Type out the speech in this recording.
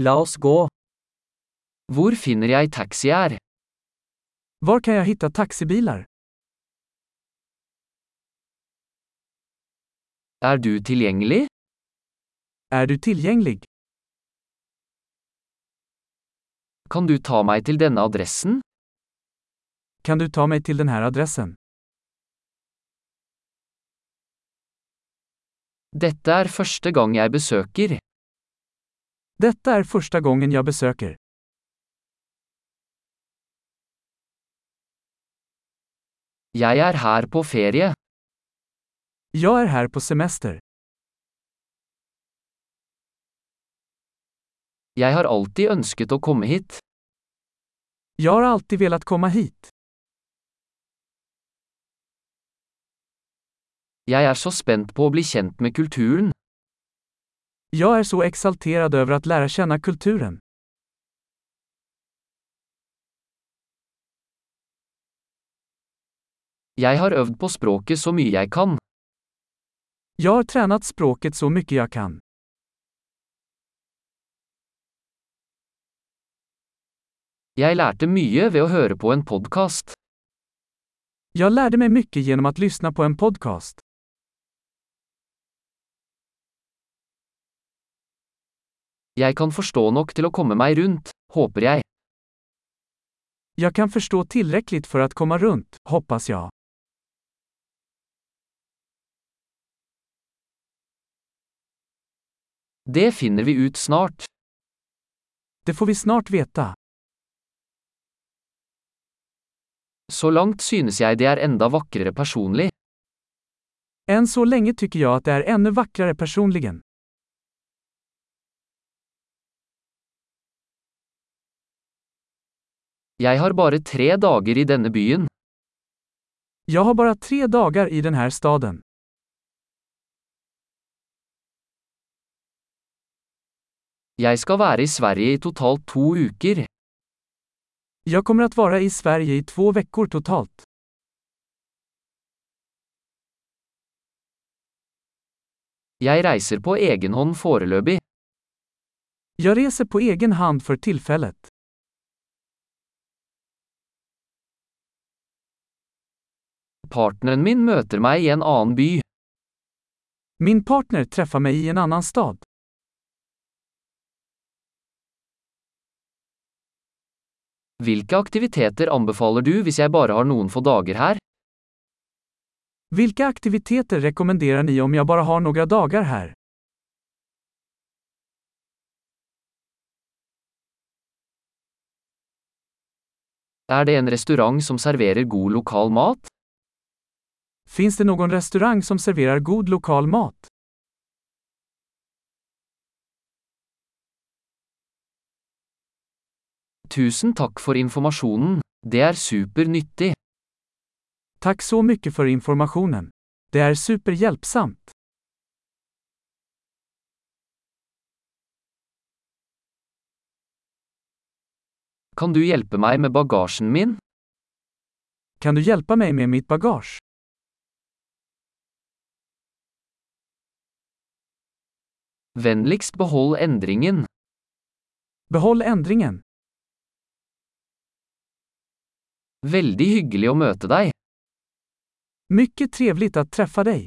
La oss gå. Hvor finner jeg taxier? Var kan jag hitta taxibilar? Er du tilgjengelig? Är du tillgänglig? Kan du ta meg til denne adressen? Kan du ta mig till den här adressen? Dette er første gang jeg besøker. Detta är första gången jag besöker. Jeg er her på ferie. Jag är här på semester. Jeg har alltid ønsket å komme hit. Jag har alltid velat komma hit. Jeg er så spent på å bli kjent med kulturen. Jag är så exalterad över att lära känna kulturen. Jeg har øvd på språket så mye jeg kan. Jag har tränat språket så mycket jag kan. Jeg lærte mye ved å høre på en podkast. Jag lärde mig mycket genom att lyssna på en podcast. Jeg kan forstå nok til å komme meg rundt, håper jeg. Jag kan förstå tillräckligt för att komma runt, hoppas jag. Det finner vi ut snart. Det får vi snart veta. Så langt synes jeg det er enda vakrere personlig. Än så länge tycker jag att det är ännu vackrare personligen. Jeg har bare tre dager i denne byen. Jag har bara tre dagar i den här staden. Jeg skal være i Sverige i totalt to uker. Jag kommer att vara i Sverige i två veckor totalt. Jeg reiser på egen hånd foreløpig. Jag reser på egen hand för tillfället. Partneren min møter meg i en annen by. Min partner träffar mig i en annan stad. Hvilke aktiviteter anbefaler du hvis jeg bare har noen få dager her? Vilka aktiviteter rekommenderar ni om jag bara har några dagar här? Er det en restaurant som serverer god lokal mat? Finns det någon restaurang som serverar god lokal mat? Tusen takk for informasjonen. Det er supernyttig. Tack så mycket för informationen. Det är superhjälpsamt. Kan du hjelpe meg med bagasjen min? Kan du hjälpa mig med mitt bagage? Vennligst behold endringen. Behåll ändringen. Veldig hyggelig å møte deg. Mycket trevligt att träffa dig.